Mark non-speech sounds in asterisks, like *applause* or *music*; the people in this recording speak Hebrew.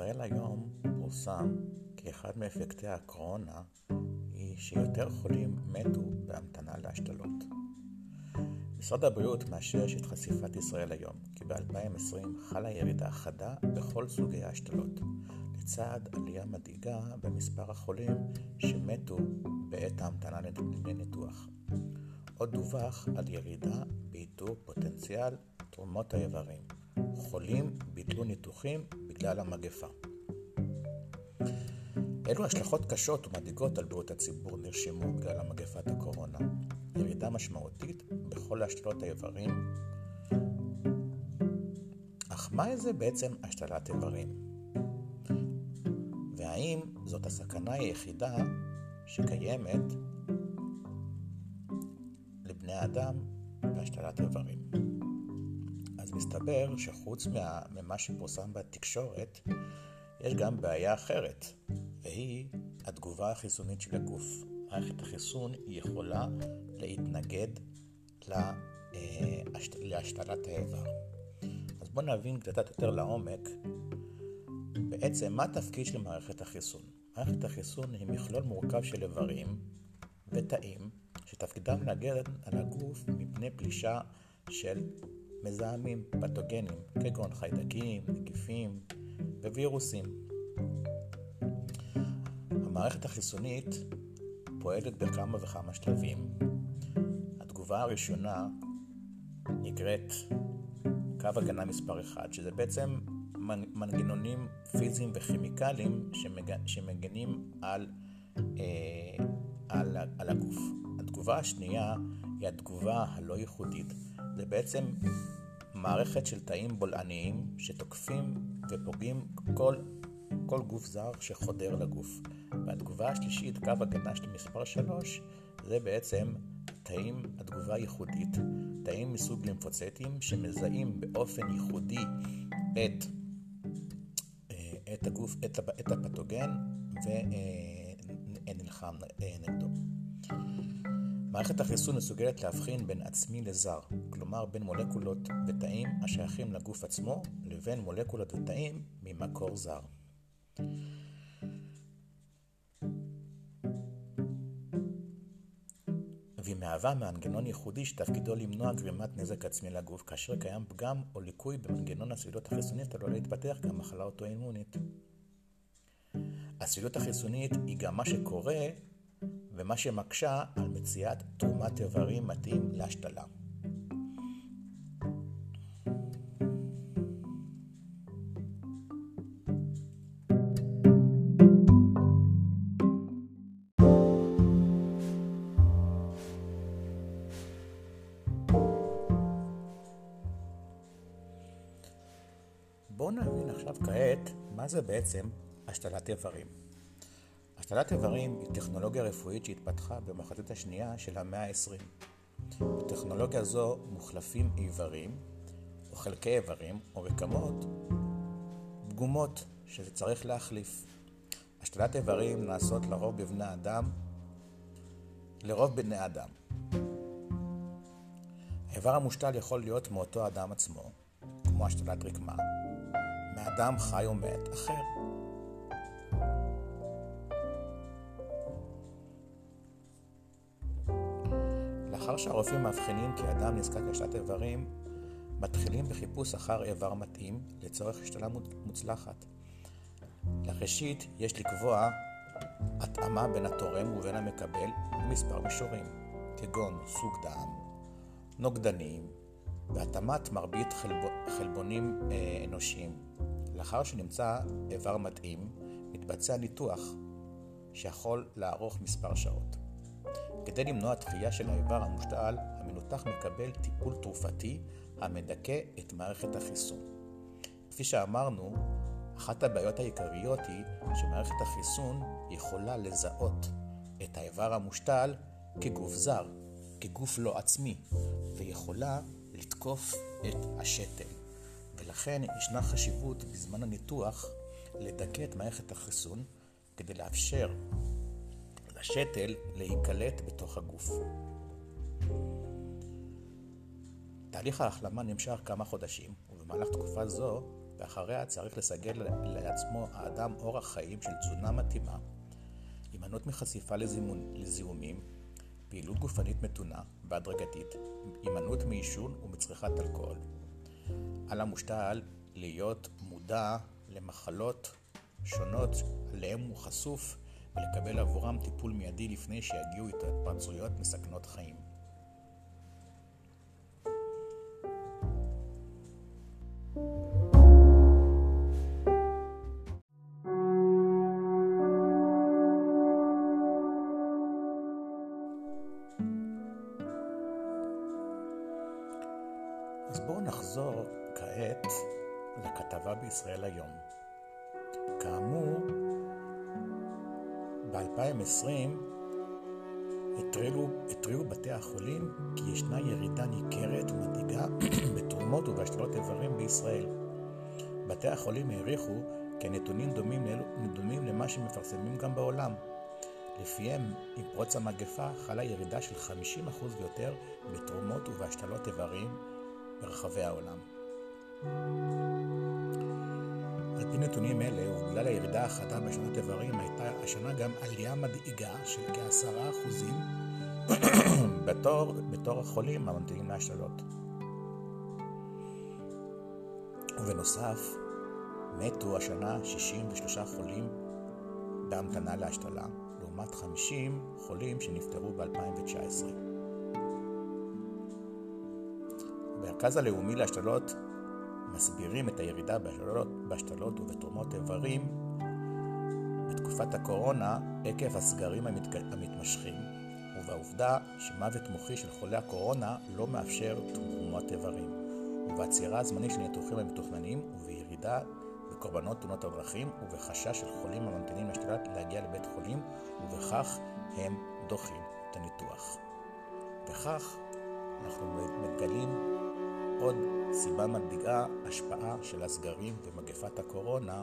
בישראל היום פורסם כי אחד מאפקטי הקורונה היא שיותר חולים מתו בהמתנה להשתלות. משרד הבריאות מאשש את חשיפת ישראל היום, כי ב-2020 חלה ירידה חדה בכל סוגי ההשתלות, לצד עלייה מדאיגה במספר החולים שמתו בעת ההמתנה לניתוח. עוד דווח על ירידה באיתור פוטנציאל תרומות האיברים. חולים ביטלו ניתוחים בגלל המגפה. אלו השלכות קשות ומדאיגות על בריאות הציבור נרשמו בגלל המגפת הקורונה. ירידה משמעותית בכל השתלות האיברים. אך מהי זה בעצם השתלת איברים? והאם זאת הסכנה היחידה שקיימת לבני האדם בהשתלת איברים? אז מסתבר שחוץ ממה שפורסם בתקשורת, יש גם בעיה אחרת, והיא התגובה החיסונית של הגוף. מערכת החיסון יכולה להתנגד אה, להשתלת האיבר. אז בואו נבין קצת יותר לעומק בעצם מה התפקיד של מערכת החיסון. מערכת החיסון היא מכלול מורכב של איברים ותאים שתפקידם להגן על הגוף מפני פלישה של מזהמים פתוגנים כגון חיידקים, נגיפים ווירוסים. המערכת החיסונית פועלת בכמה וכמה שלבים. התגובה הראשונה נקראת קו הגנה מספר 1, שזה בעצם מנגנונים פיזיים וכימיקליים שמג... שמגנים על, אה, על, על הגוף. התגובה השנייה היא התגובה הלא ייחודית. זה בעצם מערכת של תאים בולעניים שתוקפים ופוגעים כל, כל גוף זר שחודר לגוף. והתגובה השלישית, קו הגנה של מספר 3, זה בעצם תאים, התגובה הייחודית, תאים מסוג לימפוצטים שמזהים באופן ייחודי את, אה, את הגוף, את, את הפתוגן ונלחם אה, נגדו. מערכת החיסון מסוגלת להבחין בין עצמי לזר, כלומר בין מולקולות ותאים השייכים לגוף עצמו לבין מולקולות ותאים ממקור זר. והיא מהווה מנגנון ייחודי שתפקידו למנוע גרימת נזק עצמי לגוף כאשר קיים פגם או ליקוי במנגנון הסבילות החיסונית עלולה להתפתח גם מחלה אוטואימונית. הסבילות החיסונית היא גם מה שקורה ומה שמקשה על מציאת תרומת איברים מתאים להשתלה. בואו נבין עכשיו כעת מה זה בעצם השתלת איברים. השתלת איברים היא טכנולוגיה רפואית שהתפתחה במחצית השנייה של המאה ה-20. בטכנולוגיה זו מוחלפים איברים, או חלקי איברים, או רקמות פגומות שזה צריך להחליף. השתלת איברים נעשות לרוב בבני אדם, לרוב בני אדם. האיבר המושתל יכול להיות מאותו אדם עצמו, כמו השתלת רקמה, מאדם חי או מת אחר. לאחר שהרופאים מאבחנים כי אדם נזקק לשתת איברים, מתחילים בחיפוש אחר איבר מתאים לצורך השתלה מוצלחת. לראשית יש לקבוע התאמה בין התורם ובין המקבל במספר מישורים, כגון סוג דם, נוגדנים והתאמת מרבית חלב... חלבונים אה, אנושיים. לאחר שנמצא איבר מתאים, מתבצע ניתוח שיכול לערוך מספר שעות. כדי למנוע דחייה של האיבר המושתל, המנותח מקבל טיפול תרופתי המדכא את מערכת החיסון. כפי שאמרנו, אחת הבעיות העיקריות היא שמערכת החיסון יכולה לזהות את האיבר המושתל כגוף זר, כגוף לא עצמי, ויכולה לתקוף את השתל. ולכן ישנה חשיבות בזמן הניתוח לדכא את מערכת החיסון כדי לאפשר לשתל להיקלט בתוך הגוף. תהליך ההחלמה נמשך כמה חודשים, ובמהלך תקופה זו ואחריה צריך לסגל לעצמו האדם אורח חיים של תזונה מתאימה, הימנעות מחשיפה לזימון, לזיהומים, פעילות גופנית מתונה והדרגתית, הימנעות מעישון ומצריכת אלכוהול. על המושתל להיות מודע למחלות שונות עליהם הוא חשוף ולקבל עבורם טיפול מיידי לפני שיגיעו התפרצויות מסכנות חיים. אז בואו נחזור כעת לכתבה בישראל היום. כאמור, ב-2020 התריעו בתי החולים כי ישנה ירידה ניכרת ומדאיגה *clears throat* בתרומות ובהשתלות איברים בישראל. בתי החולים העריכו כי הנתונים דומים, דומים למה שמפרסמים גם בעולם. לפיהם, עם פרוץ המגפה חלה ירידה של 50% ויותר בתרומות ובהשתלות איברים ברחבי העולם. על פי נתונים אלה, ובגלל הירידה החדה בשנת איברים, הייתה השנה גם עלייה מדאיגה של כעשרה אחוזים *clears throat* בתור, בתור החולים הממתינים להשתלות. ובנוסף, מתו השנה 63 חולים בהמתנה להשתלה, לעומת 50 חולים שנפטרו ב-2019. המרכז הלאומי להשתלות מסבירים את הירידה בהשתלות, בהשתלות ובתרומות איברים בתקופת הקורונה עקב הסגרים המתמשכים ובעובדה שמוות מוחי של חולי הקורונה לא מאפשר תרומות איברים ובעצירה הזמנית של ניתוחים המתוכננים ובירידה בקורבנות תאונות הדרכים ובחשש של חולים הממתינים להשתלת להגיע לבית חולים ובכך הם דוחים את הניתוח. וכך אנחנו מגלים עוד סיבה מדאיגה, השפעה של הסגרים ומגפת הקורונה.